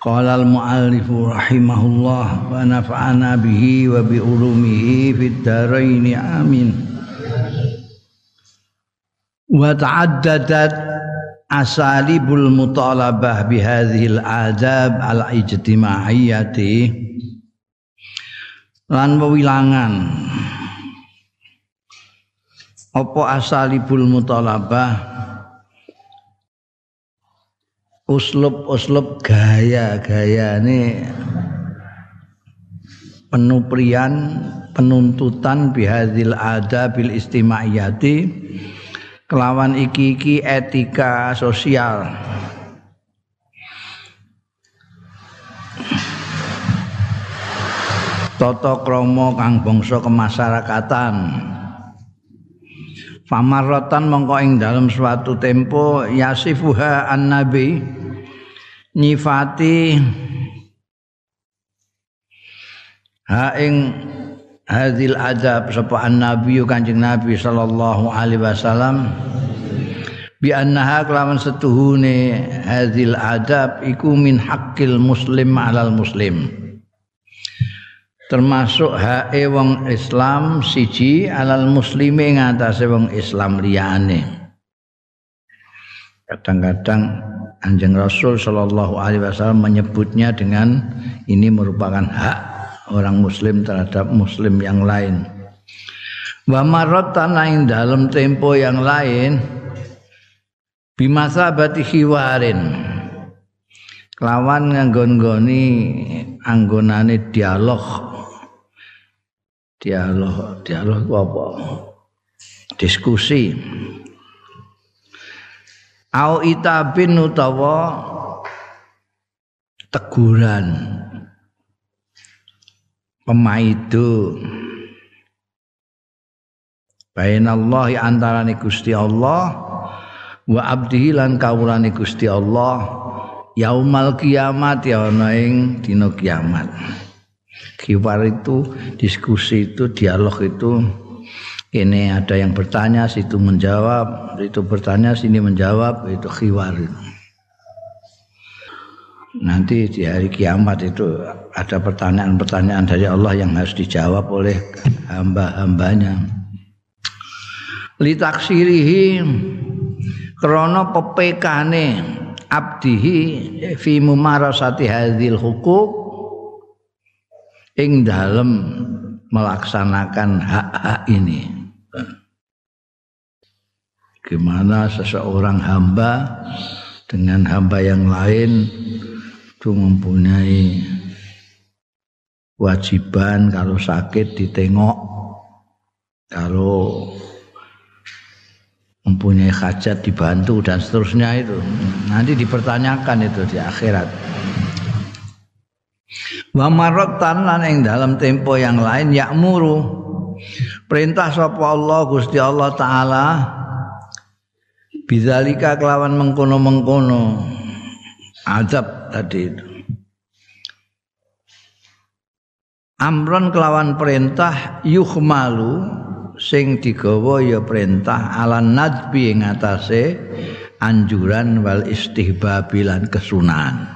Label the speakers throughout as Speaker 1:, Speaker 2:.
Speaker 1: Qala al-muallif rahimahullah wa nafa'ana bihi wa bi ulumihi fid dharain amin. Wa ta'addadat asalibul mutalabah bi hadhihi al-adab al-ijtima'iyyati lan wewilangan. Apa asalibul mutalabah uslub-uslub gaya-gaya ini penuprian penuntutan bihadil ada bil istimaiyati kelawan iki-iki etika sosial. Toto kromo kang bangsa kemasyarakatan. Famarrotan mongko ing dalam suatu tempo yasifuha an nabi nyifati ha ing hadil adab sapa nabi kanjeng nabi sallallahu alaihi wasallam bi annaha kelawan setuhune hadil adab iku min haqqil muslim alal muslim. Termasuk hae wong Islam siji alal muslimi ngatasé wong Islam liyane kadang-kadang Anjing Rasul Shallallahu Alaihi Wasallam menyebutnya dengan ini merupakan hak orang Muslim terhadap Muslim yang lain. Wa maratan ing dalam tempo yang lain bimasa bati hiwarin. Kelawan nganggon-goni anggonane dialog. Dialog dialog apa? Diskusi au itabin utawa teguran. Pemaidu bainallahi antarane Gusti Allah wa abdihi lan kawulane Gusti Allah yaumal kiamat ya ana ing dina kiamat. Kiwar itu diskusi itu dialog itu ini ada yang bertanya situ menjawab. Itu bertanya sini menjawab. Itu khiwar. Nanti di hari kiamat itu ada pertanyaan-pertanyaan dari Allah yang harus dijawab oleh hamba-hambanya. Litaksirihi krono pepekane abdihi fi mumarasati hadhil hukuk ing dalem melaksanakan hak-hak ini Gimana seseorang hamba dengan hamba yang lain itu mempunyai kewajiban kalau sakit ditengok, kalau mempunyai hajat dibantu dan seterusnya itu. Nanti dipertanyakan itu di akhirat. Wa maratan lan ing dalam tempo yang lain yakmuru perintah sapa Allah Gusti Allah taala Bidzalika kelawan mengkono-mengkono azab tadi itu. Amron kelawan perintah yukhmalu sing digawa ya perintah ala nadbi ing atase anjuran wal istihbabilan kesunahan.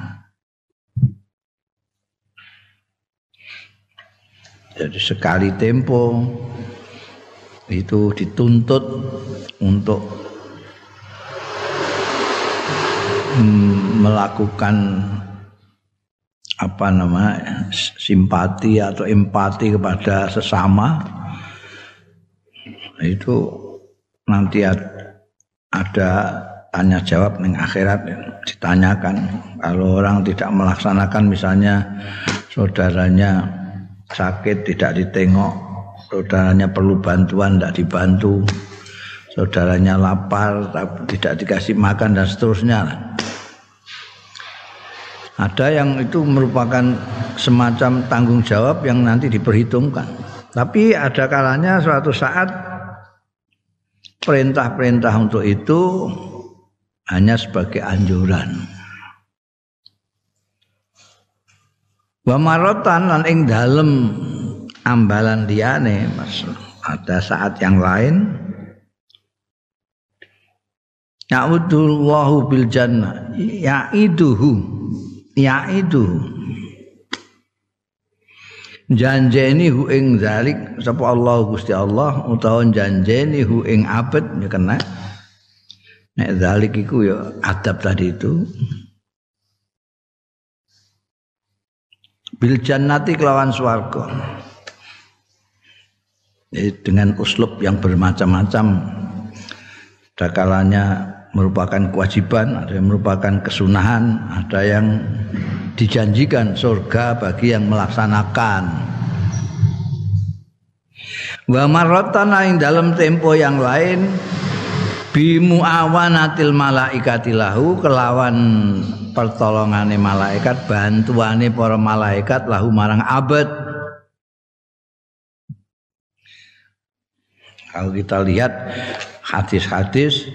Speaker 1: Jadi sekali tempo itu dituntut untuk melakukan apa nama simpati atau empati kepada sesama. Itu nanti ada tanya jawab ning akhirat ditanyakan. Kalau orang tidak melaksanakan misalnya saudaranya sakit tidak ditengok saudaranya perlu bantuan tidak dibantu saudaranya lapar tidak dikasih makan dan seterusnya Ada yang itu merupakan semacam tanggung jawab yang nanti diperhitungkan. Tapi ada kalanya suatu saat perintah-perintah untuk itu hanya sebagai anjuran. Wa marotan lan ing dalem ambalan liyane Mas. Ada saat yang lain. Ya'udullahu bil jannah ya'iduhu ya'iduhu. Janjeni hu ing zalik sapa Allah Gusti Allah utawa janjeni hu ing abet ya kena. Nek zalik iku ya adab tadi itu. Bil jannati kelawan swarga dengan uslub yang bermacam-macam dakalanya merupakan kewajiban, ada yang merupakan kesunahan, ada yang dijanjikan surga bagi yang melaksanakan. Wa marratan ing dalam tempo yang lain bimu awanatil malaikati lahu kelawan pertolongane malaikat bantuane para malaikat lahu marang abad kalau kita lihat hadis-hadis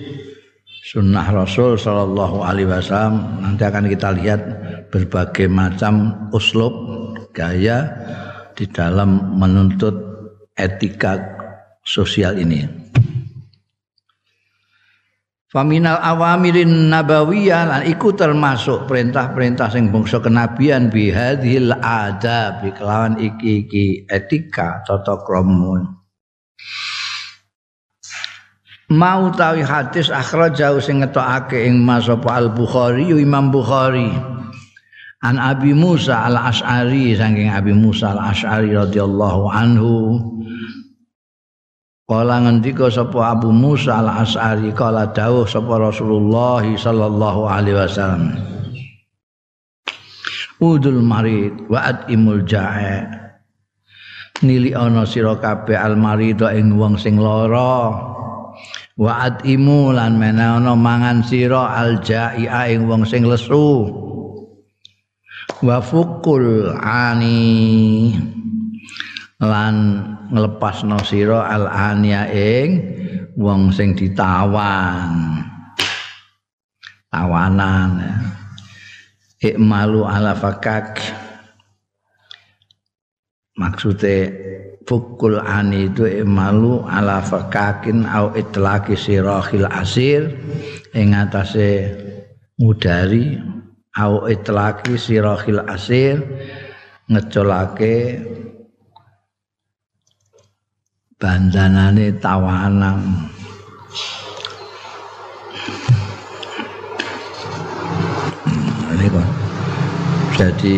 Speaker 1: sunnah Rasul Shallallahu Alaihi Wasallam nanti akan kita lihat berbagai macam uslub gaya di dalam menuntut etika sosial ini. Faminal awamirin nabawiyah lan iku termasuk perintah-perintah sing bangsa kenabian bihadhil adab kelawan iki-iki etika tata krama mau tawi hadis jauh sing ngetokake ing Mas Al Bukhari Imam Bukhari. An Abi Musa Al Asy'ari saking Abi Musa Al Asy'ari radhiyallahu anhu. Kala ngendika sapa Abu Musa Al Asy'ari kala dawuh sapa Rasulullah sallallahu alaihi wasallam. Udul marid wa imul jae nili ana sira kabeh al marid ing wong sing lara wa atimu lan menawa mangan sira aljai'a ing wong sing lesu. Wa fukul ani. Lan nglepasno sira al ania ing wong sing ditawan tawanan ikmalu ala fakak. Maksudnya fukul ani itu malu ala fakakin au itlaki sirahil asir. Ing atase mudari au itlaki sirahil asir. Ngecolake bandanane tawanan. Ini jadi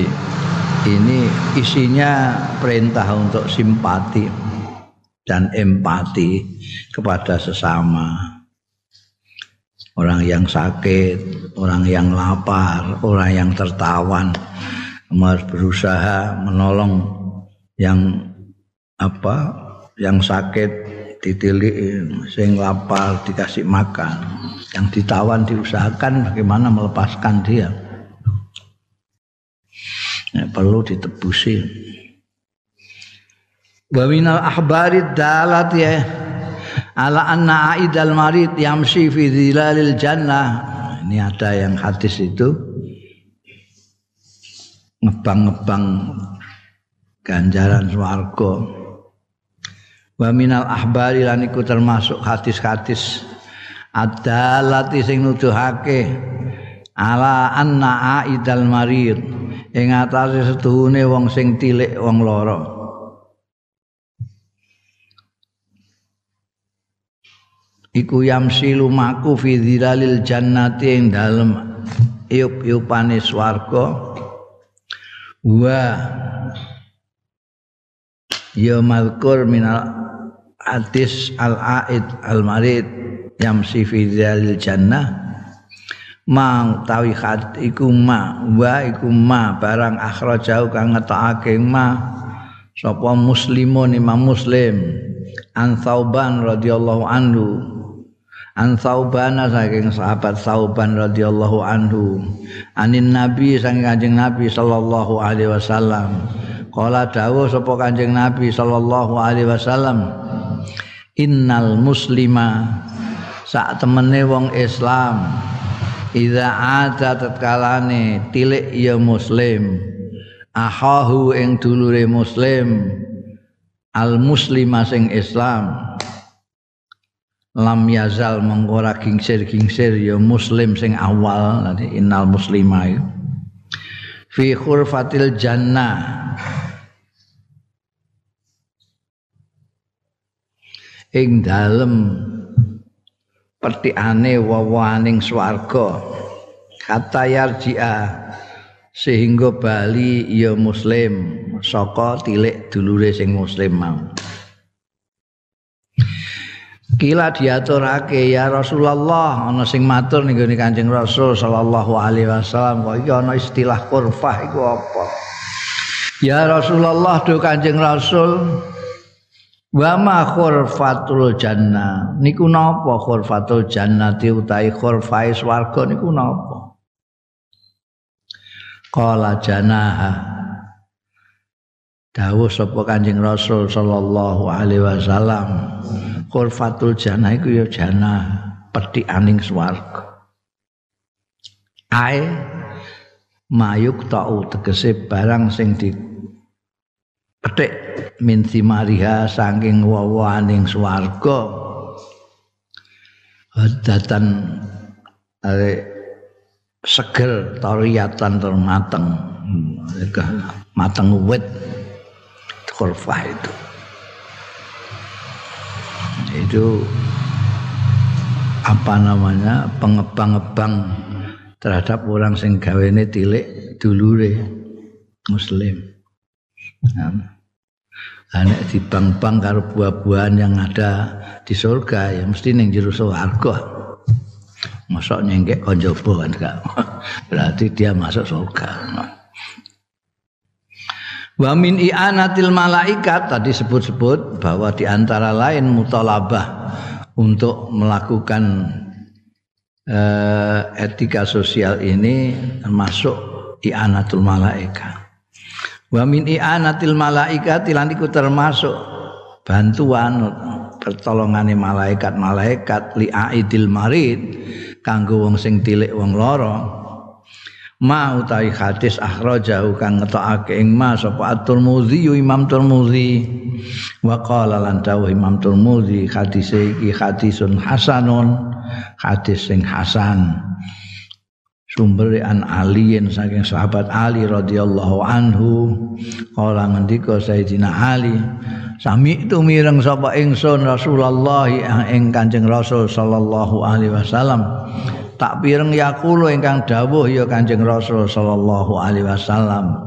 Speaker 1: ini isinya perintah untuk simpati dan empati kepada sesama. Orang yang sakit, orang yang lapar, orang yang tertawan, harus berusaha menolong yang apa, yang sakit ditilik, sing lapar dikasih makan, yang ditawan diusahakan bagaimana melepaskan dia ya, perlu ditebusi. Wa minal ahbari dalat ya. Ala anna aidal marid yamshi fi dhilalil jannah. Ini ada yang hadis itu. Ngebang-ngebang ganjaran swarga. Wa minal ahbari lan iku termasuk hadis-hadis adalati sing nuduhake. Ala anna aidal marid ing atase setuhune wong sing tilik wong lara. Iku yamsi lumaku fi dhilalil jannati ing dalem iup-iupane swarga. Wa ya malkur minal hadis al-aid al-marid yamsi fi dhilalil jannah ma tawi khat iku ma wa iku ma barang akhrajau kang ngetokake ma. Sapa muslimun imam muslim. An thauban radhiyallahu anhu. An Saubana saking sahabat Sauban radhiyallahu anhu. Anin nabi saking kanjeng nabi sallallahu alaihi wasallam. Kala dawuh sapa kanjeng nabi sallallahu alaihi wasallam innal muslima sak temene wong Islam Iza ada tetkalane tilik ya muslim. Ahahu ing dulure muslim. Al muslima sing Islam. Lam yazal mengkora gingsir-gingsir ya muslim sing awal. Nanti innal muslima ya. fi khurfatil jannah ing dalem pertikane wawaning swarga. Kata yarji'a sehingga bali ya muslim. Saka tilik dulure sing muslim mau. Kila diaturake ya Rasulullah ana sing matur ning gone Kanjeng Rasul sallallahu alaihi wasallam kok iki ana istilah kurfah iku apa? Ya Rasulullah do Kanjeng Rasul wa ma khurfatul jannah niku napa khurfatul jannati utahe khurfai swarga niku napa? Qala janaha dawuh sapa Kanjeng Rasul sallallahu alaihi wasallam Khurfatul jannah iku ya jannah aning swarga. Ae mayuk tau tegese barang sing di petik min simariha saking wawaning swarga. Hadatan are seger tariatan termateng mateng wit kurfah itu itu apa namanya pengebang-ebang terhadap orang sing gawene tilik dulure muslim. Nah, Anak di bang-bang karo buah-buahan yang ada di surga ya mesti ning jero swarga. Masuk nyengkek konjobo kan enggak. Berarti dia masuk surga. Wa min i'anatil malaikat tadi sebut-sebut bahwa di antara lain mutalabah untuk melakukan uh, etika sosial ini termasuk i'anatul malaikat. Wa min i'anatil malaikat lan iku termasuk bantuan pertolongane malaikat-malaikat li aidil marid kanggo wong sing tilik wong lara. Ma utawi hadis akhrajahu kang ngetokake ing ma sapa at-Tirmidzi Imam Tirmidzi wa qala lan Imam Tirmidzi hadis iki hadisun hasanun hadis sing hasan sumber an aliin saking sahabat Ali radhiyallahu anhu kala ngendika Sayyidina Ali sami itu mireng sapa ingsun Rasulullah ing Kanjeng Rasul sallallahu alaihi wasallam. Tak pireng yakulu ingkang dawuh ya Kanjeng Rasul sallallahu alaihi wasallam.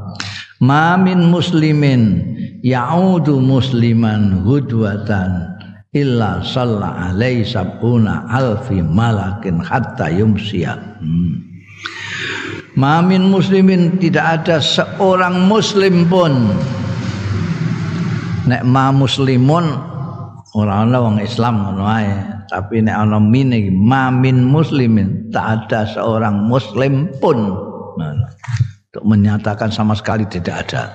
Speaker 1: Ma min muslimin ya'udu musliman hudwatan illa salla alaihi sabuna alfi malakin hatta yumsiya. Hmm. Ma min muslimin tidak ada seorang muslim pun. Nek ma muslimun ora ana wong Islam ngono ae. Tapi nek ana mine mamin muslimin tak ada seorang muslim pun. Nah, untuk menyatakan sama sekali tidak ada.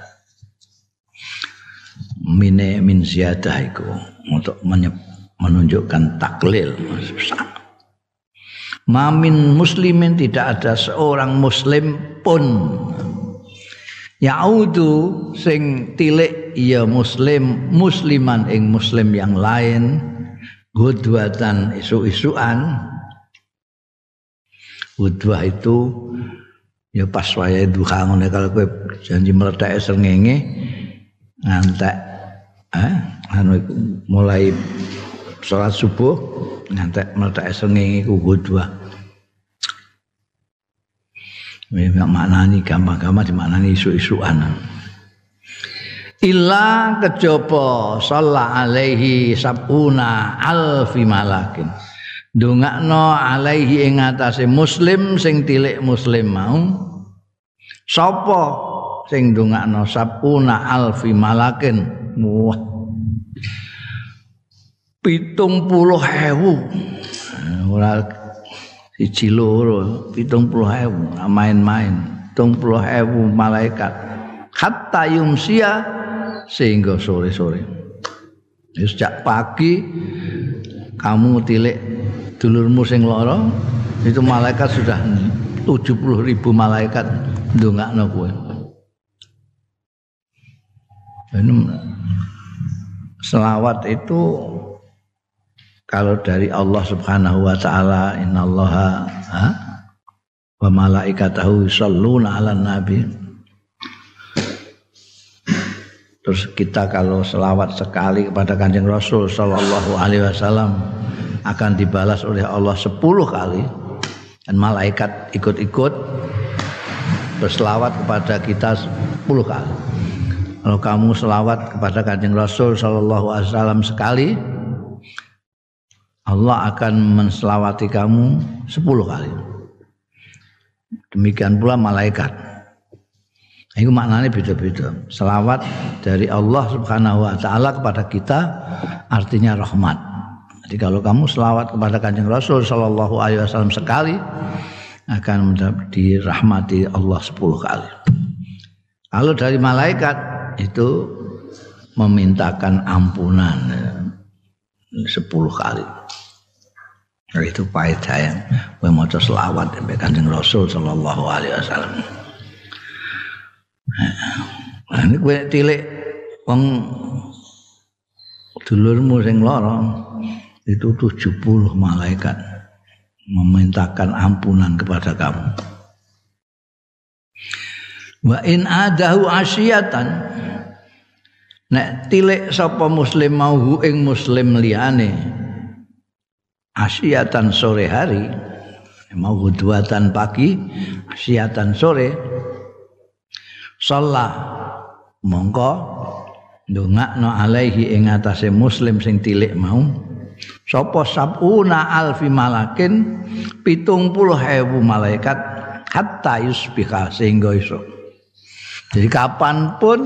Speaker 1: Mine min ziyadah itu untuk menunjukkan taklil mamin muslimin tidak ada seorang muslim pun. Yaudu sing tilik ya muslim musliman ing muslim yang lain gudwatan isu-isuan. Gudwah itu ya pas wayahe duha ngene kalau kowe janji meletak srengenge ngantek eh anu mulai sholat subuh ngantek meletak srengenge ku gudwah Memang maknani gampang-gampang dimaknani isu-isuan. Illa kejaba salla alaihi sabuna alfi malakin. Dongakno alaihi ing atase muslim sing tilik muslim mau. Sapa sing dongakno sabuna alfi malakin. Wah. Pitung puluh hewu ora siji loro 70.000 main-main 70.000 malaikat. Hatta yumsia sehingga sore-sore. Sejak pagi kamu tilik dulurmu sing lara itu malaikat sudah 70 ribu malaikat ndongakno kowe. Selawat itu kalau dari Allah Subhanahu wa taala innallaha ha? Wa malaikatahu yusholluna 'alan nabi. Terus kita kalau selawat sekali kepada Kanjeng Rasul sallallahu alaihi wasallam akan dibalas oleh Allah 10 kali. Dan malaikat ikut-ikut berselawat kepada kita 10 kali. Kalau kamu selawat kepada Kanjeng Rasul sallallahu alaihi wasallam sekali Allah akan menselawati kamu 10 kali. Demikian pula malaikat. Itu maknanya beda-beda. Selawat dari Allah Subhanahu wa taala kepada kita artinya rahmat. Jadi kalau kamu selawat kepada Kanjeng Rasul sallallahu alaihi wasallam sekali akan dirahmati Allah 10 kali. Kalau dari malaikat itu memintakan ampunan 10 kali. Itu faedah yang maca selawat Kanjeng Rasul sallallahu alaihi wasallam. Nah, ini kowe tilik wong dulurmu sing lara itu 70 malaikat memintakan ampunan kepada kamu. Wa in adahu asyatan nek tilik sapa muslim mau ing muslim liyane asyatan sore hari. Mau duatan pagi asyatan sore. Sholat. Mongko. Ndongakno alaihi ing atase muslim sing tilik mau. Sapa sabuna alfi malakin pitung puluh ewu malaikat hatta yusbiha sehingga iso. Jadi kapanpun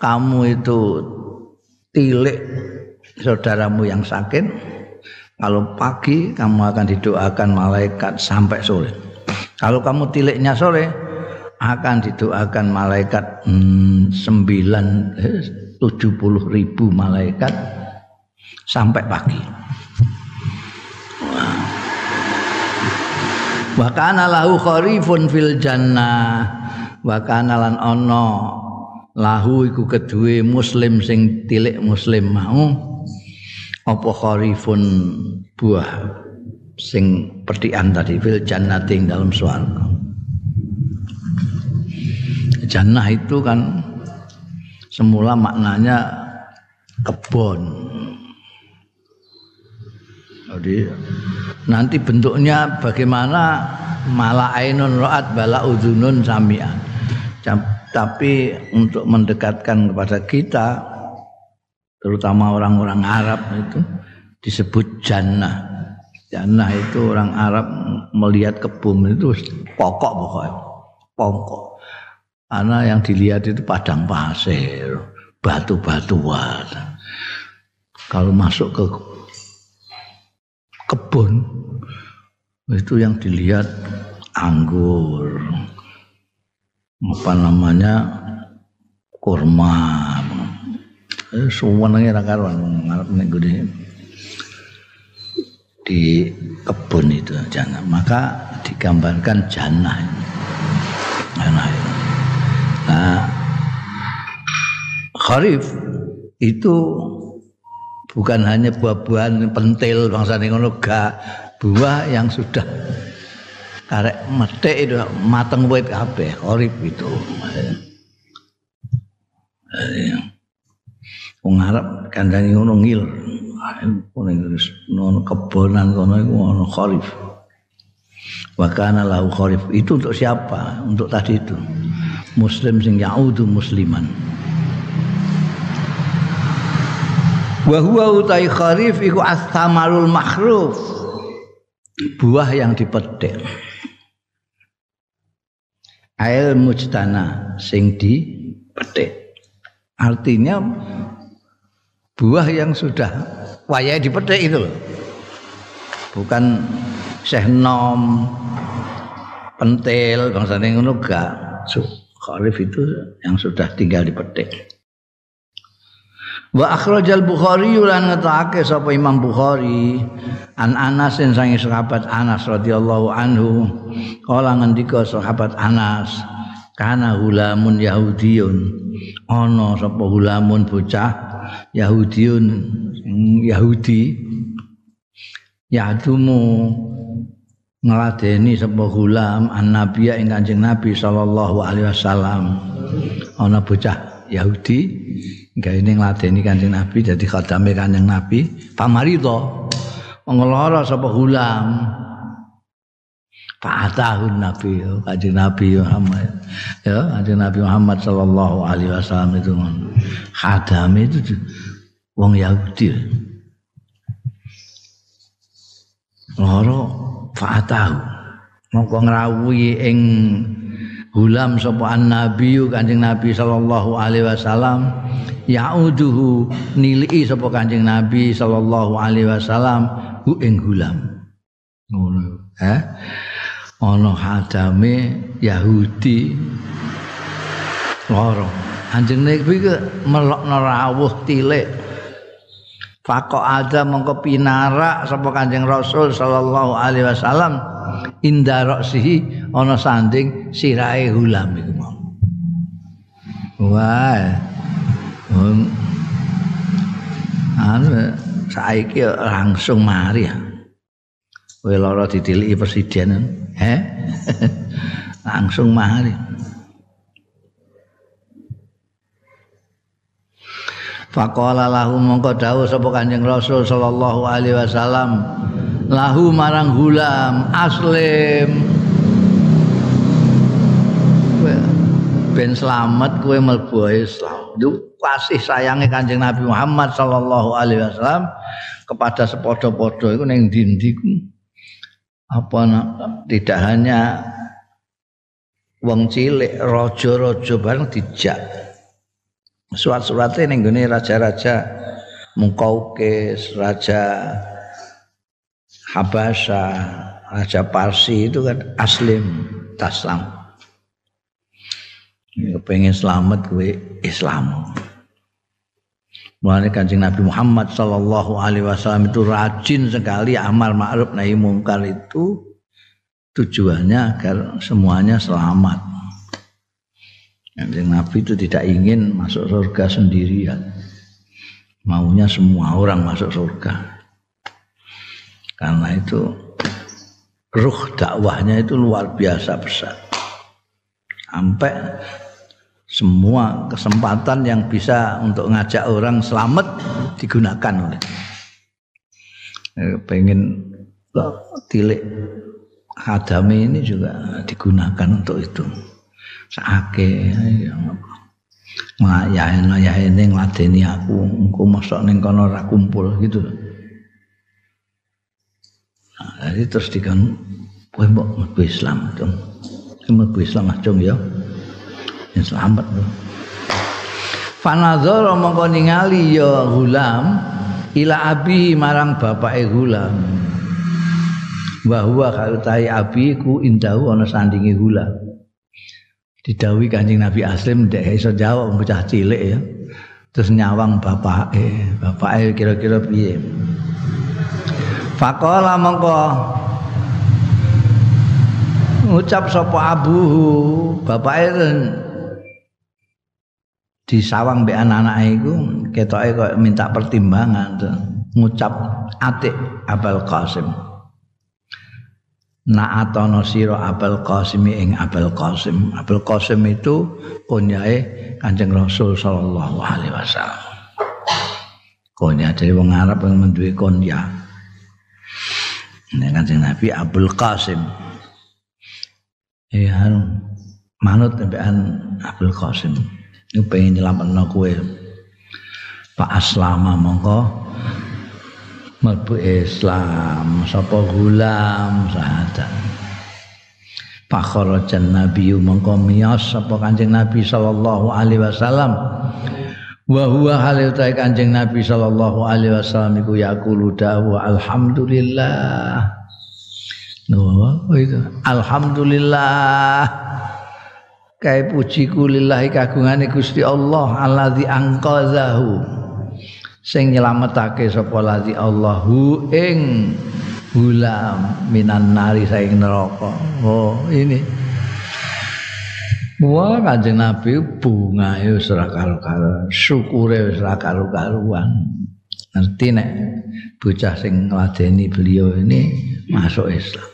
Speaker 1: kamu itu tilik saudaramu yang sakit kalau pagi kamu akan didoakan malaikat sampai sore. Kalau kamu tiliknya sore akan didoakan malaikat hmm, sembilan eh, tujuh puluh ribu malaikat sampai pagi. Wa kana lahu kharifun fil jannah. Wa kana lan ana lahu iku kedue muslim sing tilik muslim mau apa kharifun buah sing pertian tadi fil jannati dalam swarga jannah itu kan semula maknanya kebun. Jadi nanti bentuknya bagaimana mala ainun ra'at bala udhunun sami'an. Tapi untuk mendekatkan kepada kita terutama orang-orang Arab itu disebut jannah. Jannah itu orang Arab melihat kebun itu pokok pokoknya. Pokok. Karena yang dilihat itu padang pasir, batu-batuan. Kalau masuk ke kebun itu yang dilihat anggur, apa namanya kurma, eh, semuanya karuan ngarep nih di kebun itu jangan maka digambarkan jannah jannah. Nah, kharif itu bukan hanya buah-buahan pentil bangsa ngono gak buah yang sudah karek metik itu mateng wit kabeh kharif itu. Wong Arab kandhane ngono ngil. Ngono kebonan kono iku ono kharif. Wa kana lahu kharif itu untuk siapa? Untuk tadi itu muslim sing yaudu musliman wa huwa utai kharif iku astamarul makhruf buah yang dipetik ail mujtana sing dipetik artinya buah yang sudah wayai dipetik itu loh. Bukan Syekh Nom pentil bangsane ngono gak. Kharif itu yang sudah tinggal di petik Wa akhrajal Bukhari lan ngetake sapa Imam Bukhari an Anas sange sahabat Anas radhiyallahu anhu kala ngendika sahabat Anas kana hulamun Yahudiyun. Ana sapa hulamun bocah Yahudiyun Yahudi. Yadumu ngladeni sapa gulam annabiya ing Kanjeng Nabi sallallahu alaihi wasallam. Ana bocah Yahudi gawe ning ngladeni Kanjeng Nabi dadi khadame Kanjeng Nabi. Pamarito ngelora sapa gulam Fa'atahun Nabi Kanjeng Nabi Muhammad. Ya Kanjeng Nabi Muhammad sallallahu alaihi wasallam itu khadame itu wong Yahudi. Loro fa'atahu. Mongko ngrawuhi ing hulam sapa nabi kanjeng nabi sallallahu alaihi wasallam. Yauduhu nili sapa kanjeng nabi sallallahu alaihi wasallam hu ing hulam eh ana hadame yahudi loro nabi ke melokno rawuh tilik Fako ada mongko pinarak sapa Kanjeng Rasul sallallahu alaihi wasallam inda roksihi ana sanding sirahe hulam iku mau. Wah. Um, anu saiki langsung mari ya. Kowe lara ditiliki presiden, he? langsung mari. Faqala lahu mongko dawuh sapa Kanjeng Rasul sallallahu alaihi wasallam lahu marang gulam aslim ben selamat kowe mlebu Islam. Itu kasih sayangnya Kanjeng Nabi Muhammad sallallahu alaihi wasallam kepada sepodo-podo itu ning dindi apa tidak hanya wong cilik raja-raja bareng dijak surat-suratnya ning gone raja-raja Mukaukis, raja Habasha, raja Parsi itu kan aslim taslam. Pengen selamat gue Islam. Mulanya kancing Nabi Muhammad Sallallahu Alaihi Wasallam itu rajin sekali amal ma'ruf nahi mungkar itu tujuannya agar semuanya selamat. Yang Nabi itu tidak ingin masuk surga sendirian. Maunya semua orang masuk surga. Karena itu ruh dakwahnya itu luar biasa besar. Sampai semua kesempatan yang bisa untuk ngajak orang selamat digunakan. Oleh pengen tilik hadame ini juga digunakan untuk itu. Sake ya ya ini ngladeni aku engko mosok ning kono ora kumpul gitu. Nah, jadi terus dikan kowe mbok Islam dong mlebu Islam acung ya yang selamat lho Fanazara mongko ningali ya gulam ila abi marang bapake gulam bahwa kalau tai abi ku indahu ana sandingi gulam didawi kanjeng Nabi Aslim dek iso jawab bocah cilik ya. Terus nyawang bapak eh bapak eh kira-kira piye? Fakola mongko ngucap sopo abu bapak itu disawang be anak-anak itu ketoke kok minta pertimbangan tuh. ngucap atik Abel Qasim na'atono sira Abul Qasim ing Abul Qasim. Abul Qasim itu kunyae Kanjeng Rasul sallallahu alaihi wasallam. Kunya dari wong Arab yang menduwe kunya. Ini Kanjeng Nabi Abul Qasim. Ya manut tembekan Abul Qasim. Ini pengen nyelametno kowe. Pak Aslama mongko mlebu Islam sapa gulam sahadat Fakharajan Nabi mongko miyas sapa Kanjeng Nabi sallallahu alaihi wasallam wa huwa halil ta Kanjeng Nabi sallallahu alaihi wasallam iku yaqulu dawu alhamdulillah Oh, itu. Alhamdulillah. Kai pujiku lillahi kagungane Gusti Allah allazi angqazahu. Sing nyelametake sapa lazi Allahu ing hulam minan nari saing neraka. Oh, ini. Wah, Kanjeng Nabi bunga wis ora karo-karo, syukure wis ora karo-karuan. Ngerti nek bocah sing ngladeni beliau ini masuk Islam.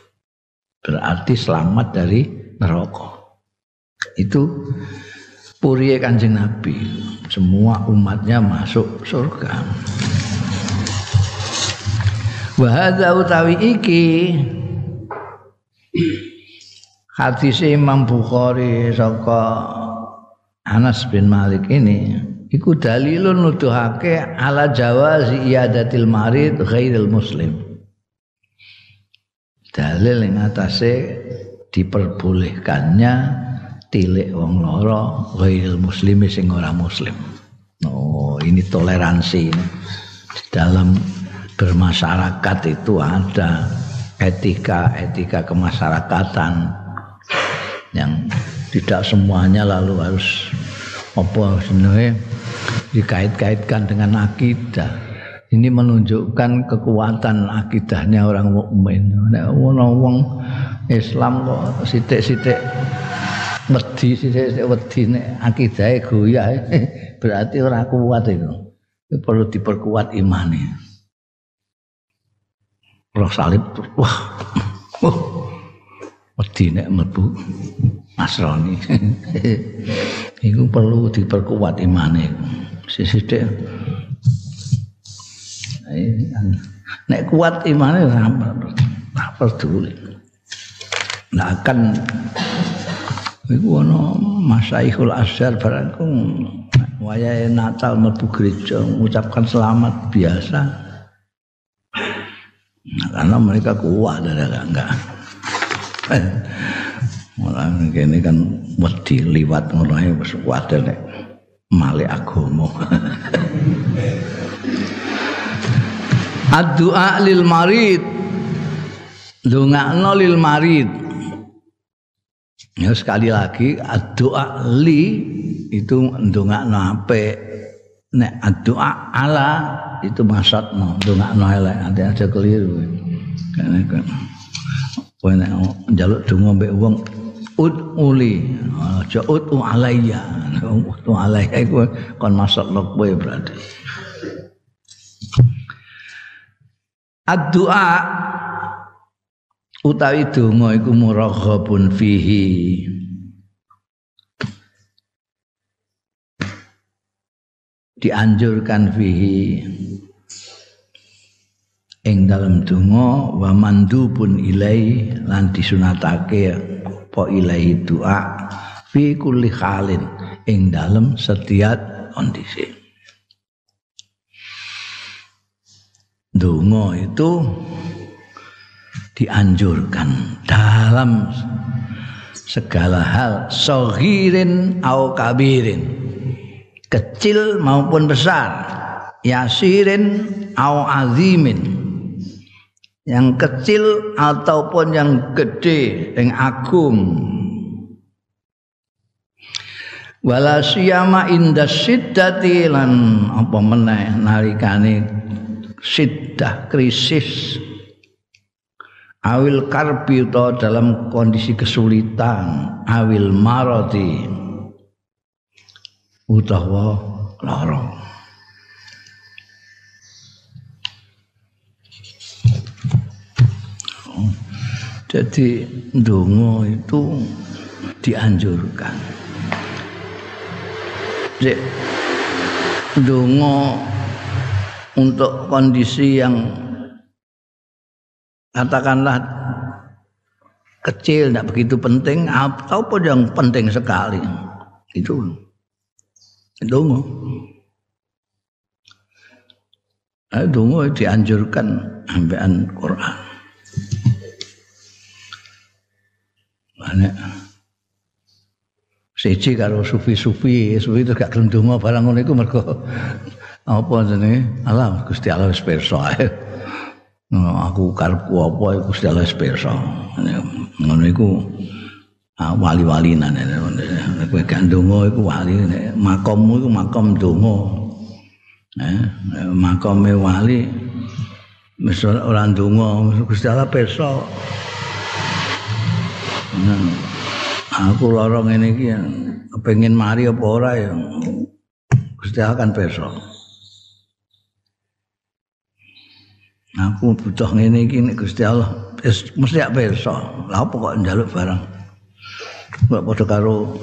Speaker 1: Berarti selamat dari neraka. Itu puriye Kanjeng Nabi. Semua umatnya masuk surga. Wa utawi iki hadis Imam Bukhari saka Anas bin Malik ini iku dalilun nuduhake ala jawazi iadatil marid ghairil muslim dalil yang atase diperbolehkannya tilik wong loro ghairil muslimi sing ora muslim oh ini toleransi di dalam bermasyarakat itu ada etika-etika kemasyarakatan yang tidak semuanya lalu harus apa sebenarnya dikait-kaitkan dengan akidah. Ini menunjukkan kekuatan akidahnya orang mukmin. Nek wong Islam kok sithik-sithik wedi sithik-sithik wedi nek akidahe goyah berarti ora kuat itu. Perlu diperkuat imane. Roh salib wah. wedi nek mlebu Nasrani. Iku perlu diperkuat imane. Sithik. Nek kuat imane ora peduli. Nah kan iku ana Masaihul Azhar barangku wayahe Natal mlebu gereja mengucapkan selamat biasa. Karena mereka kuat ada enggak. Malah kene kan wedi liwat ngono ae wis kuwatir nek male agama. Addu'a lil marid. Dongakno lil marid. Ya sekali lagi addu'a li itu ndongakno apik. Nek addu'a ala itu maksudno ndongakno elek ada keliru. Karena kan kowe nek njaluk donga mbek wong ud uli aja ud alayya ud alayya iku kon masuk kowe berarti Ad-du'a utawi donga iku muraghabun fihi. Dianjurkan fihi. Ing dalam donga wa mandubun ilai lan disunatake apa ilai doa fi kulli halin ing dalam setiap kondisi. Donga itu dianjurkan dalam segala hal sohirin au kabirin kecil maupun besar yasirin au azimin yang kecil ataupun yang gede yang agung. Wala siyama inda siddati lan apa meneh nalikane siddah krisis awil karbi dalam kondisi kesulitan awil marati utawa lara Jadi dongo itu dianjurkan. Jadi dongo untuk kondisi yang katakanlah kecil tidak begitu penting ataupun yang penting sekali itu dongo. Nah, dianjurkan ambekan Quran. Nek siji karo sufi-sufi, sufi itu gak gelem donga barang ngono iku mergo apa jenenge? Allah Gusti Allah wis pirsa aku karepku apa iku Allah pirsa. Ngono iku wali-wali nang kowe gak ndonga iku wali makommu iku makom ndonga. Eh, makome wali wis ora ndonga Gusti Allah pirsa. Aku lorong ngene iki kepengin mari apa ora ya Gusti Allah kan pirsa. Aku butuh ngene iki nek Gusti Allah mesti ak pirsa. Lah apa kok njaluk barang? Kok padha karo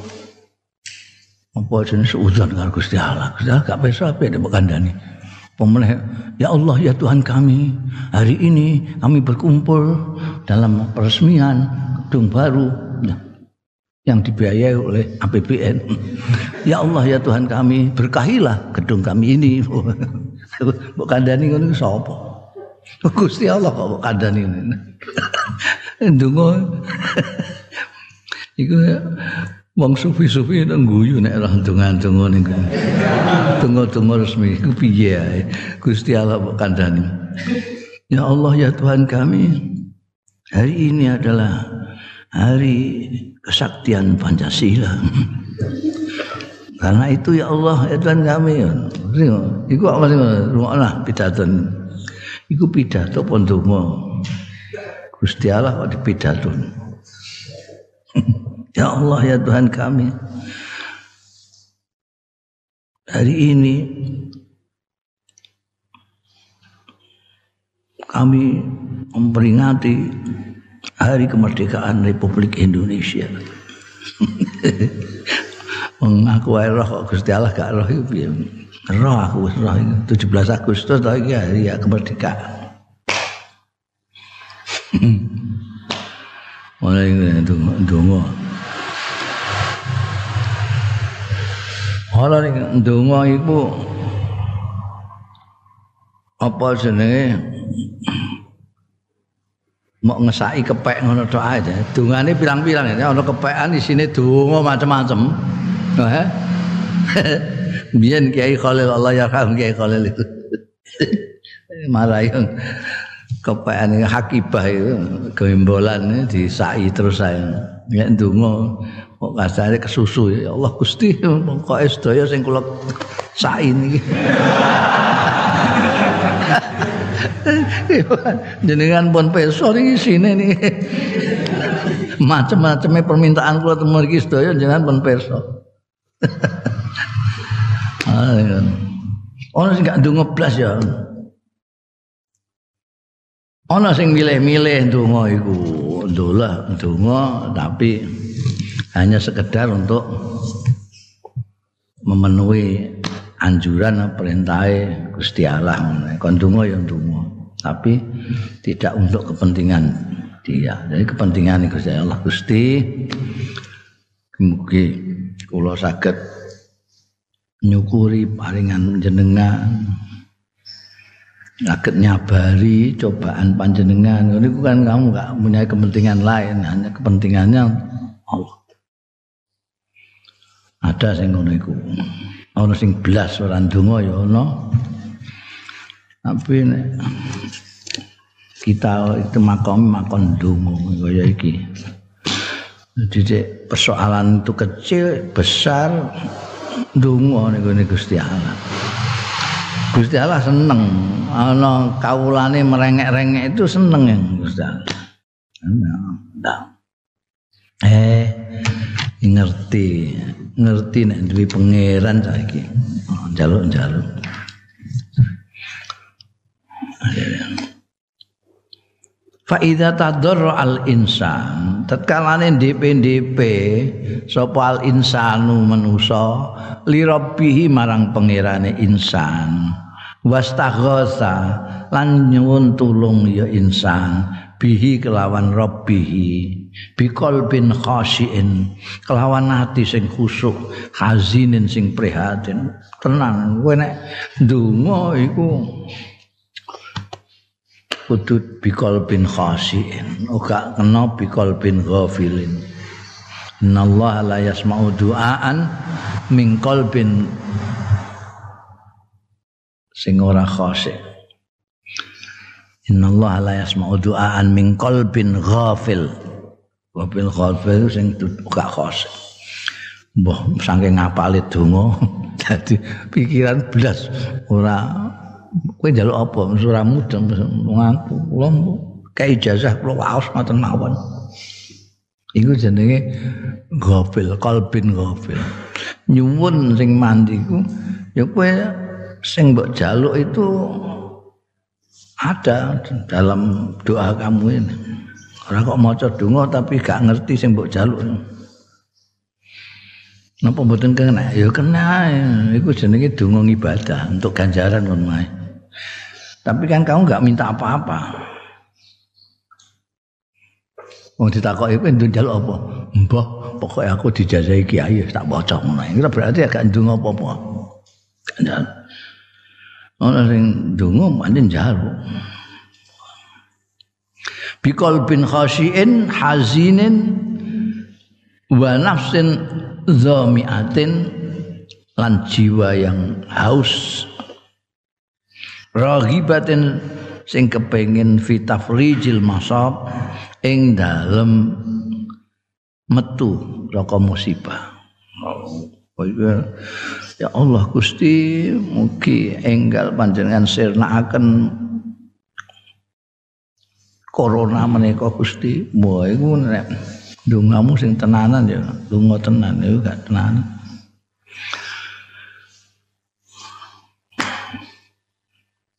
Speaker 1: apa jenis udan karo Gusti Allah. Gusti Allah gak pirsa apa nek kandhani. Pemenang, ya Allah ya Tuhan kami, hari ini kami berkumpul dalam peresmian gedung baru yang dibiayai oleh APBN. Ya Allah ya Tuhan kami, berkahilah gedung kami ini. Mbok kandhani ngono sapa? Gusti Allah kok kandhani ngene. Ndonga. Iku wong sufi-sufi nang guyu nek ora ndonga-ndonga niku. Donga-donga resmi iku piye ae. Gusti Allah kok kandhani. Ya Allah ya Tuhan kami, hari ini adalah hari kesaktian Pancasila. Karena itu ya Allah ya Tuhan kami. Iku apa sih? Rumahlah pidato iku pidato pondonga Gusti Allah kok dipidato? Ya Allah ya Tuhan kami. Hari ini kami memperingati hari kemerdekaan Republik Indonesia. Mengaku roh Gusti Allah gak roh itu roh aku roh 17 Agustus lagi hari ya kemerdekaan mulai itu dongo Ora ning ndonga iku apa jenenge mau ngesaki kepek ngono tok ae. Dungane pirang-pirang ya ana kepekan isine donga macam-macam. Heeh. Biyen Kiai Khalil Allah ya Kiai Khalil itu. Malah yang kepean hakibah itu gembolan disai terus saya. Ya ndonga kok kasare kesusu ya Allah Gusti kok sedaya sing kula sai niki. Jenengan pun peso niki sine niki. Macem-maceme permintaan kula temu iki sedaya jenengan pun peso. Ono sing gak ndonga blas ya. Ono sing milih-milih ndonga iku. Ndolah ndonga tapi hanya sekedar untuk memenuhi anjuran perintah Gusti Allah. Ndonga ya ndonga, tapi tidak untuk kepentingan dia. Jadi kepentingan Gusti Allah Gusti mugi kula saged nyukuri paringan jenengan. Agak nyabari cobaan panjenengan. Ini kan kamu nggak punya kepentingan lain hanya kepentingannya Allah. Ada sing ngono iku. Ana sing belas ora ndonga ya ana tapi kita itu makom makon ndonga kaya iki. Jadi persoalan itu kecil besar ndonga niku Gusti Allah. Gusti Allah seneng ana kawulane merengek-rengek itu seneng Gusti Allah. Nah, eh ngerti ngerti nek duwe pangeran saiki. Njaluk-njaluk. Fa idza tadarra al insan tatkalane DP-DP sapa al insanu manusa li rabbihi marang pangerane insan. Wastaghosa lan nyuwun tulung ya insan bihi kelawan rabbihi bikol bin khasyin kelawan hati sing khusuk hazinin sing prihatin. Tenang kowe nek ndonga iku kudu bikol bin khasiin ora kena bikol bin ghafilin innallaha la yasma'u du'aan min qalbin sing ora khasi Allah la yasma'u du'aan min qalbin ghafil. Wabil ghafil sing gak khos. Mbah saking ngapale donga dadi pikiran blas ora kowe njaluk apa ora mudeng ngaku kula kae ijazah kula waos ngoten mawon. Iku jenenge ghafil, qalbin ghafil. Nyuwun sing mandi ku ya kowe sing mbok jaluk itu ada dalam doa kamu ini. Orang kok maca donga tapi gak ngerti sing mbok jaluk. Napa mboten kena? Ya kena. Iku jenenge donga ibadah untuk ganjaran ngono wae. Tapi kan kamu gak minta apa-apa. Wong ditakoki kowe ndung jaluk apa? Mbah, pokoknya aku dijajahi kiai tak bocok ngono. Itu berarti agak ndung apa-apa. Ana sing donga pancen njaluk bikol bin khasyin hazinin wa nafsin zamiatin lan jiwa yang haus raghibatin sing kepengin fitafrijil masab ing dalem metu saka musibah Ya Allah Gusti mugi enggal panjenengan sirnakaken corona menika Gusti. Wah iku nek dongamu sing tenanan ya, donga tenan iku gak tenan.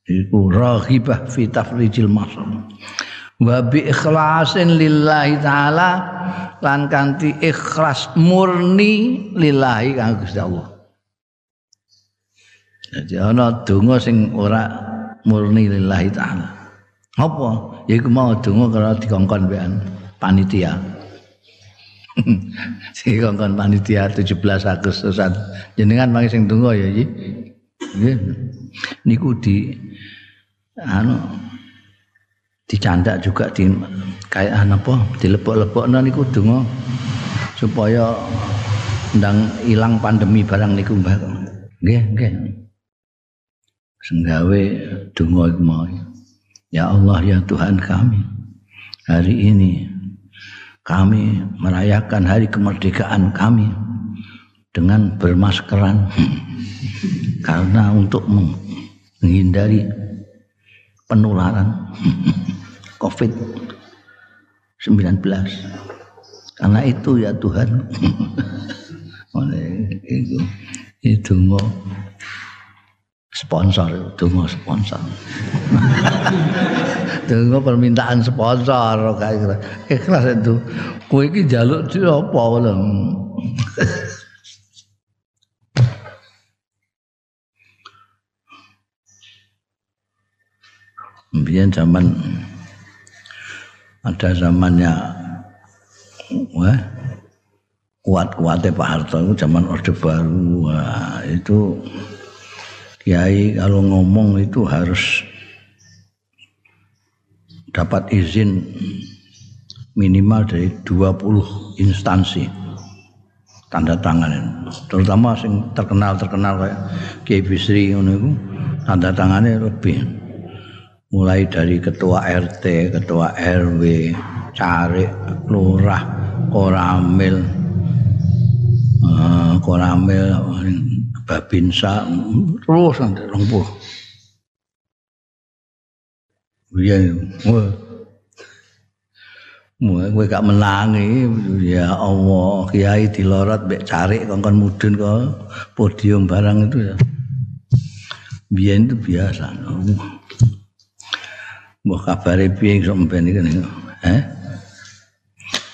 Speaker 1: Iku raghibah fi tafrijil masam. Wa bi ikhlasin lillahi taala lan kanthi ikhlas murni lillahi kang Gusti Allah. Jadi ana donga sing ora murni lillahi taala. Apa? Yaiku mau donga karo dikongkon mbekan panitia. sing kongkon panitia 17 Agustusan. Jenengan mangke sing donga ya iki. Niku di anu dicandak juga di kayak apa dilepok-lepokno niku donga supaya ndang ilang pandemi barang niku Mbah. Nggih, nggih. Senggawe donga iku mau. Ya Allah ya Tuhan kami. Hari ini kami merayakan hari kemerdekaan kami dengan bermaskeran karena untuk menghindari penularan COVID-19. Karena itu ya Tuhan. Itu itu mau sponsor mau sponsor. Tunggu permintaan sponsor kayak gitu. Ikhlas itu. Kue iki jaluk di apa Biar zaman ada zamannya wah kuat-kuatnya Pak Harto itu zaman Orde Baru. Wah, itu Kiai kalau ngomong itu harus dapat izin minimal dari 20 instansi. Tanda tangan terutama sing terkenal terkenal kayak Kiai Bisri itu tanda tangannya lebih mulai dari ketua RT, ketua RW, carik, lurah, koramil, uh, koramil, babinsa, terus nanti rompuh. Iya. Mulai gue gak menangi, ya Allah, kiai dilorot, bek carik, kongkon mudun ke podium barang itu ya. Biar itu biasa. Mbok kabare piye sok mben iki nek? Eh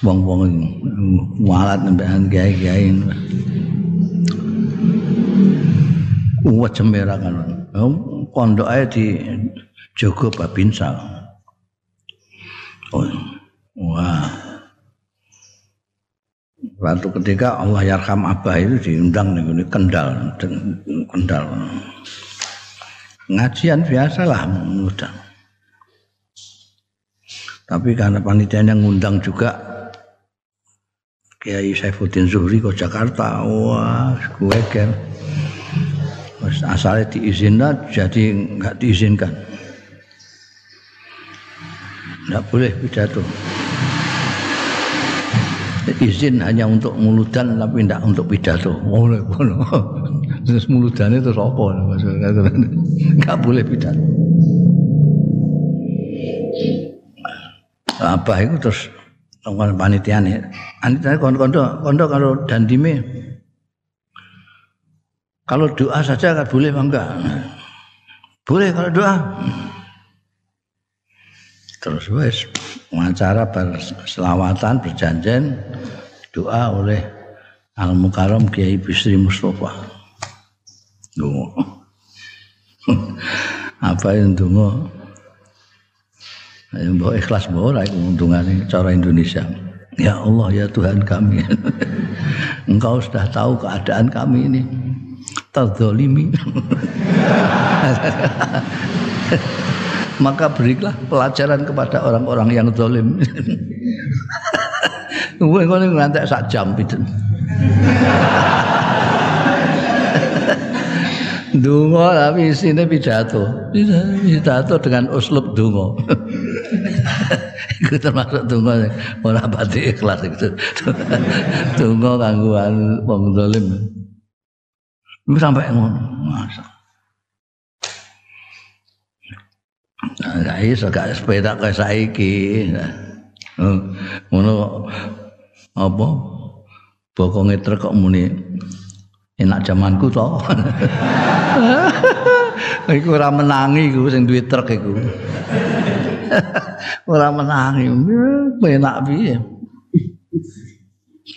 Speaker 1: wong-wong walat nembekan kiai-kiai. Kuwat cemera kan pondok ae di Jogo Babinsa oh wah. Waktu ketika Allah Yarham Abah itu diundang nih Kendal, Kendal. Ngajian biasalah mudah. Tapi karena panitia yang ngundang juga Kiai Saifuddin Zuhri ke Jakarta, wah, gue kan. Asalnya diizinkan, jadi nggak diizinkan. Tidak boleh pidato. Izin hanya untuk muludan tapi tidak untuk pidato. Boleh, boleh. Terus muludan itu apa? Enggak boleh pidato. Apa itu terus kon panitia nih. Panitia kondo kondo kalau dandime kalau doa saja kan boleh enggak? Boleh kalau doa. Terus wes wawancara berselawatan berjanjian doa oleh Al Mukarram Kiai Bisri Mustafa. Dungo. Apa yang dungo? Bawa ikhlas bawa lah keuntungannya cara Indonesia. Ya Allah ya Tuhan kami. Engkau sudah tahu keadaan kami ini. Terzolimi. maka berilah pelajaran kepada orang-orang yang zalim. Gue ngono ngantek sak jam itu. Dungo tapi isine pidato. Pidato dengan uslub dungo. Itu termasuk dungo ora pati ikhlas itu. Dungo kangguan wong zalim. Sampai ngono. Masa. Nah, iso gak sepeda kaya saiki. Ngono apa? Bokonge truk kok muni enak zamanku to. iku ora menangi iku sing duwe truk iku. ora menangi. Enak piye?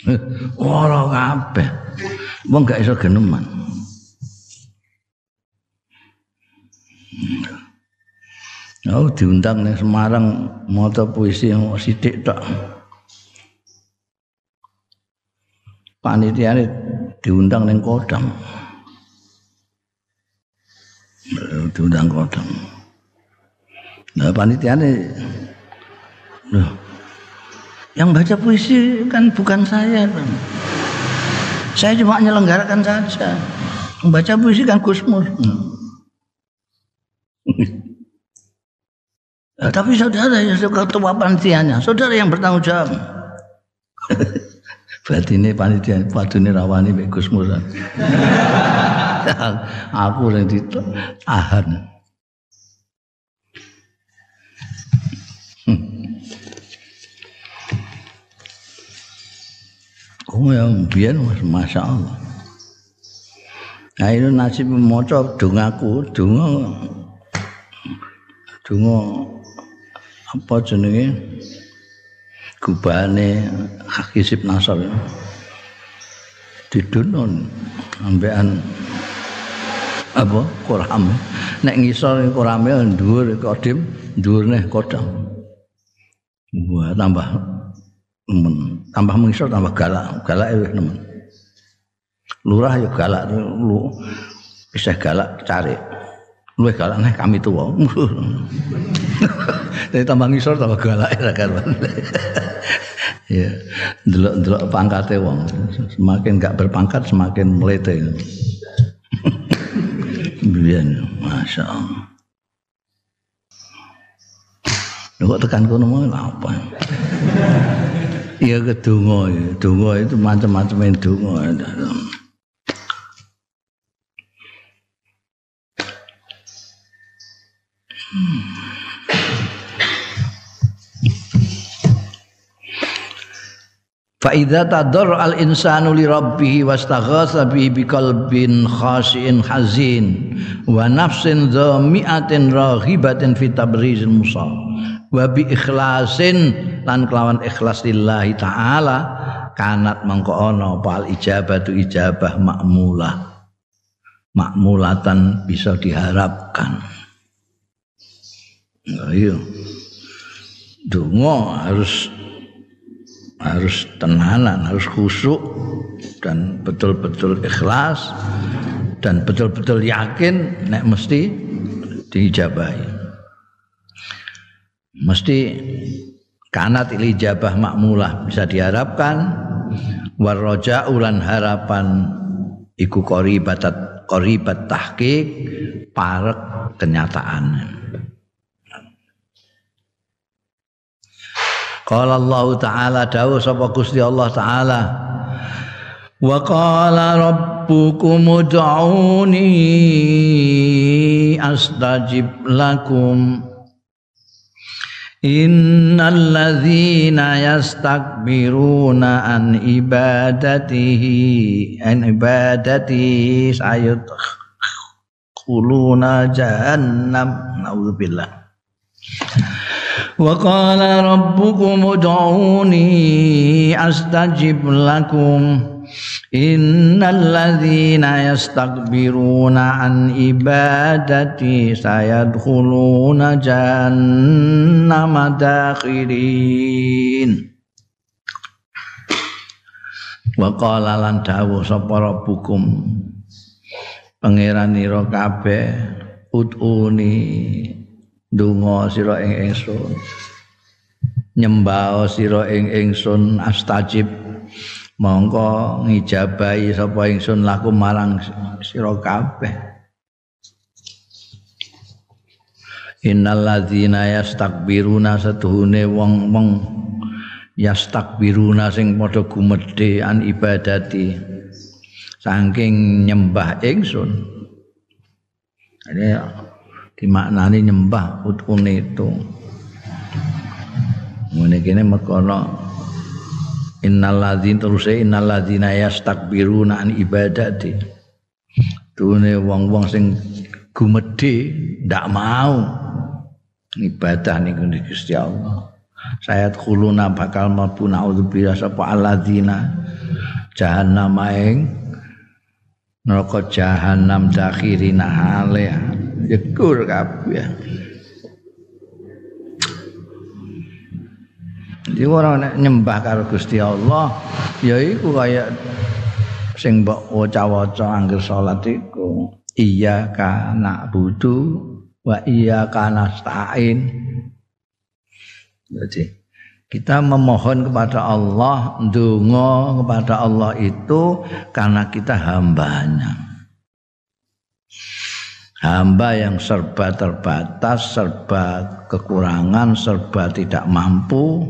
Speaker 1: Ora kabeh. Wong gak iso geneman. Oh diundang ning Semarang maca puisi yang sithik tok. Panitiane diundang ning Kodam. Diundang Kodam. Nah panitiane loh yang baca puisi kan bukan saya. Saya cuma menyelenggarakan saja. Membaca puisi kan Gusmus. Hmm. Nah, tapi saudara yang ketua panitianya, saudara yang bertanggung jawab. Berarti ini panitia, ini rawani Musa. Aku yang ditahan. Oh yang biar masya Allah. Nah itu nasib moco dungaku, dungo, dungo apa jenenge? Gubane Hakisib Nasr. Didunon ambekan apa? Koram. Nek ngisor korame dhuwur kodim dhuwurne kodam wah tambah nemen tambah mengisor tambah galak galak wis nemen lurah ya galak lu bisa galak cari luwih galak nek kami tuwa. Jadi tambah ngisor tambah galak ya kan. ya, delok-delok pangkate wong. Semakin gak berpangkat semakin melete. Biyen, Masya Allah. Kok tekan kono mau apa? Iya kedungo, dungo itu macam-macam dungo. Fa idza tadar al insanu li rabbih wastaghatha bihi biqalbin khashin hazin wa nafsin dhami'atin raghibatin fi tabrizil musa wa bi ikhlasin lan kelawan ikhlas lillahi taala kanat mangko ana pal ijabatu ijabah makmulah makmulatan bisa diharapkan Ayo. Iya. Dungo harus harus tenanan, harus khusyuk dan betul-betul ikhlas dan betul-betul yakin nek mesti diijabahi. Mesti kanat ilijabah makmulah bisa diharapkan warroja ulan harapan iku qoribat qoribat tahqiq parek kenyataan. Qala Allah taala dawuh sapa Gusti Allah taala Wa qala rabbukum ud'uni astajib lakum إن الذين يستكبرون عن عبادته عن عبادته سيدخلون جهنم. نعوذ بالله. وقال ربكم ادعوني أستجب لكم. Innal ladzina yastakbiruna an ibadati sayadkhuluna jahannama dakhirin. Wa qala lan dawuh sapa rabbukum pangeranira kabeh utuni donga sira ing ingsun nyembah sira ing ingsun astajib mongko ngijabahi sapa ingsun laku marang sira kabeh. Innal ladzina yastakbiruna satuhune wong-wong yastakbiruna sing padha gumedhe an ibadati saking nyembah ingsun. Ini dimaknani nyembah utune itu. Ngene kene mekono innal ladzina terus innal ladzina yastakbiruna an ibadati. Tune wong-wong sing gumedhe ndak mau ibadah niku Gusti Allah. Sayat khuluna bakal mlebu naudzubillah sapa alladzina? Jahannam ing neraka jahannam dakhirina hale yekur kabeh Jadi orang nek nyembah karo Gusti Allah ya iku kaya sing mbok waca-waca anggere salat iku iya kana budu wa iya kana stain. Jadi kita memohon kepada Allah, ndonga kepada Allah itu karena kita hambanya. Hamba yang serba terbatas, serba kekurangan, serba tidak mampu,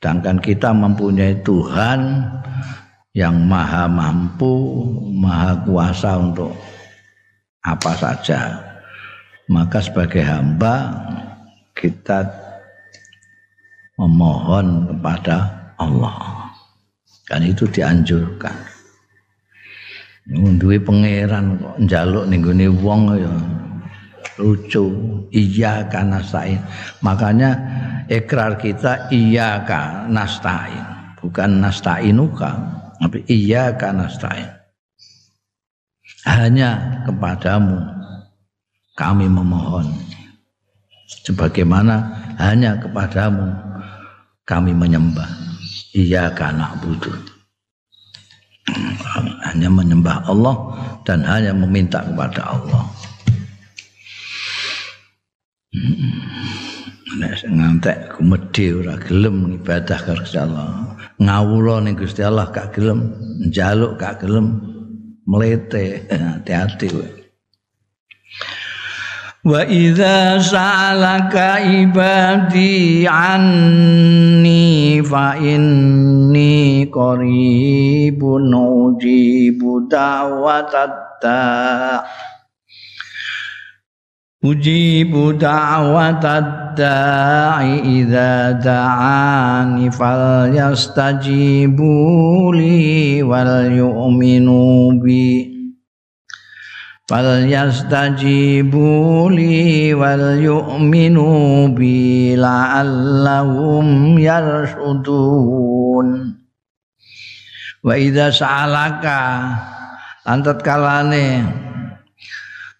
Speaker 1: Sedangkan kita mempunyai Tuhan yang maha mampu, maha kuasa untuk apa saja. Maka sebagai hamba kita memohon kepada Allah. Kan itu dianjurkan. Nduwe pangeran kok njaluk ning wong ya. Lucu. Iya karena sain makanya ikrar kita iya kan nastain bukan nastainuka tapi iya kan nastain hanya kepadamu kami memohon. Sebagaimana hanya kepadamu kami menyembah. Iya karena butuh hanya menyembah Allah dan hanya meminta kepada Allah Nek ngantek kumedhe ora gelem ibadah karo Gusti Allah. Ngawula ning Gusti Allah gak gelem, njaluk gak gelem, mlete hati-hati kowe. Wa idza sa'alaka ibadi anni fa inni qaribun ujibu da'watad da' Ujibu da'watad da'i idza da'ani falyastajibu li wal yu'minu bi فليستجيبوا لي وليؤمنوا بي لعلهم يرشدون وإذا سألك أنت تكالاني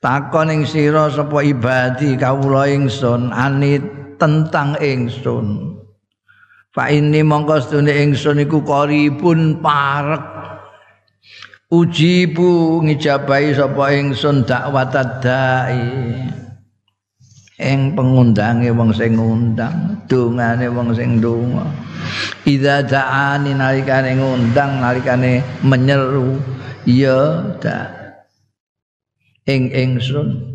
Speaker 1: takon ing sira sapa ibadi kawula ingsun ani tentang ingsun. Fa ini mongko sedune ingsun iku koripun parek. Ujibu ngijabahi sapa ingsun dakwat dai ing pengundange wong sing ngundang dongane wong sing ndonga idza da'ani nalikane ngundang nalikane menyeru. Ya dak ing ingsun.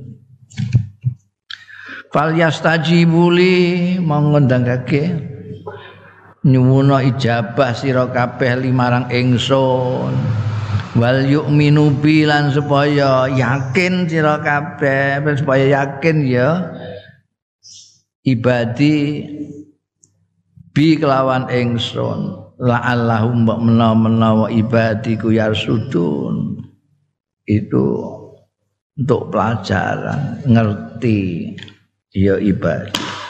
Speaker 1: Fal yastajibuli mongondangake nyuwuna ijabah sira kabeh limarang ingsun wal yu'minu bilan supaya yakin sira kabeh supaya yakin ya ibadi bi kelawan ingsun. La'allahum mbok menawa-menawa ibadiku yarsudun. Itu untuk pelajaran ngerti ya ibadah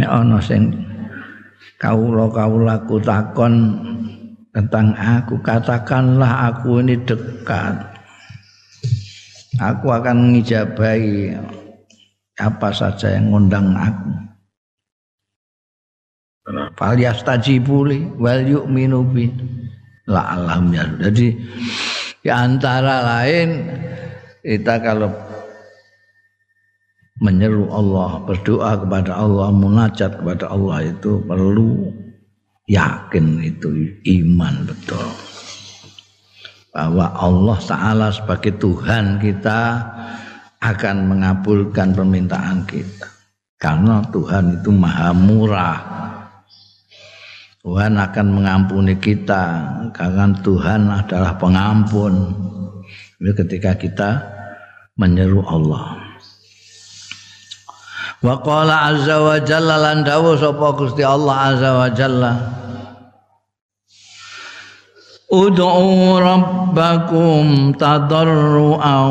Speaker 1: Nek ana sing kawula-kawulaku takon tentang aku, katakanlah aku ini dekat. Aku akan mengijabahi apa saja yang ngundang aku. Fal yastajibuli wal yu'minu bi la ya. Jadi di antara lain kita kalau menyeru Allah, berdoa kepada Allah, munajat kepada Allah itu perlu yakin itu iman betul. Bahwa Allah Ta'ala sebagai Tuhan kita akan mengabulkan permintaan kita. Karena Tuhan itu maha murah. Tuhan akan mengampuni kita karena Tuhan adalah pengampun. Ketika kita menyeru Allah. Wa qala azza wa jalla lan dawuh sapa Gusti Allah azza wa jalla. Ud'u rabbakum tadarruan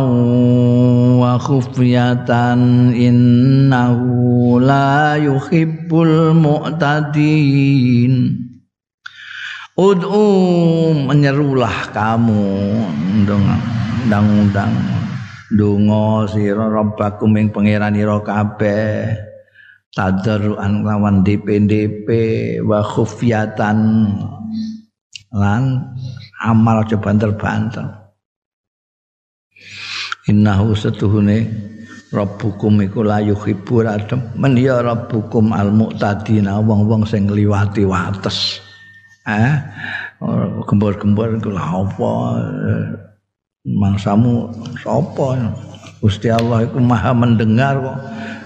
Speaker 1: wa khufyatan innahu la yuhibbul mu'tadin. Ud'u menyerulah kamu undang-undang donga sira rabbakum ing pangeranira kabeh. Tadarruan lawan DPDP wa khufyatan. Lan amal aja banter-banter. Innahu setuhune rabbukum iku la yuhibbu men ya rabbukum al muqtadina wong-wong sing ngliwati wates. Eh? Gembor-gembor iku lha apa mangsamu sapa? Gusti Allah itu maha mendengar kok.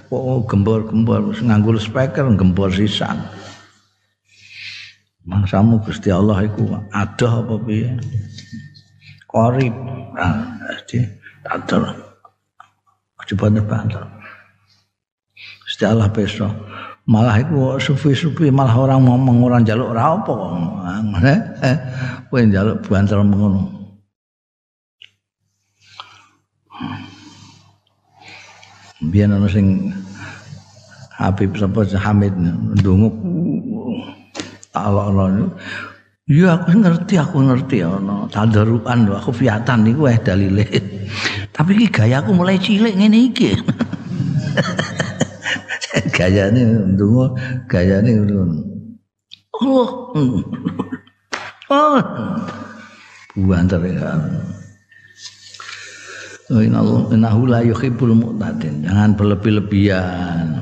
Speaker 1: Kok gembor-gembor nganggo speaker gembor sisan. Mangsamu Gusti Allah itu ada apa piye? Korib jadi tatar coba banter Gusti Allah besok. Malah itu sufi-sufi malah orang ngomong orang jaluk apa kok. Eh kowe jaluk banter mengono biyen ana sing Habib sapa Hamid ndonga Allah Ya aku ngerti, aku ngerti ana tadaruan aku fiatan niku eh dalile. Tapi iki gayaku mulai cilik ngene iki. gayane ndonga gayane ngono. Allah. Oh. Buantar ya. Mu'tadin. Jangan berlebih-lebihan.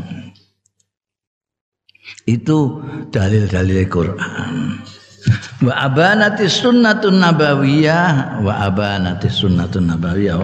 Speaker 1: Itu dalil-dalil Quran. Wa abanati sunnatun nabawiyah wa abanati sunnatun nabawiyah.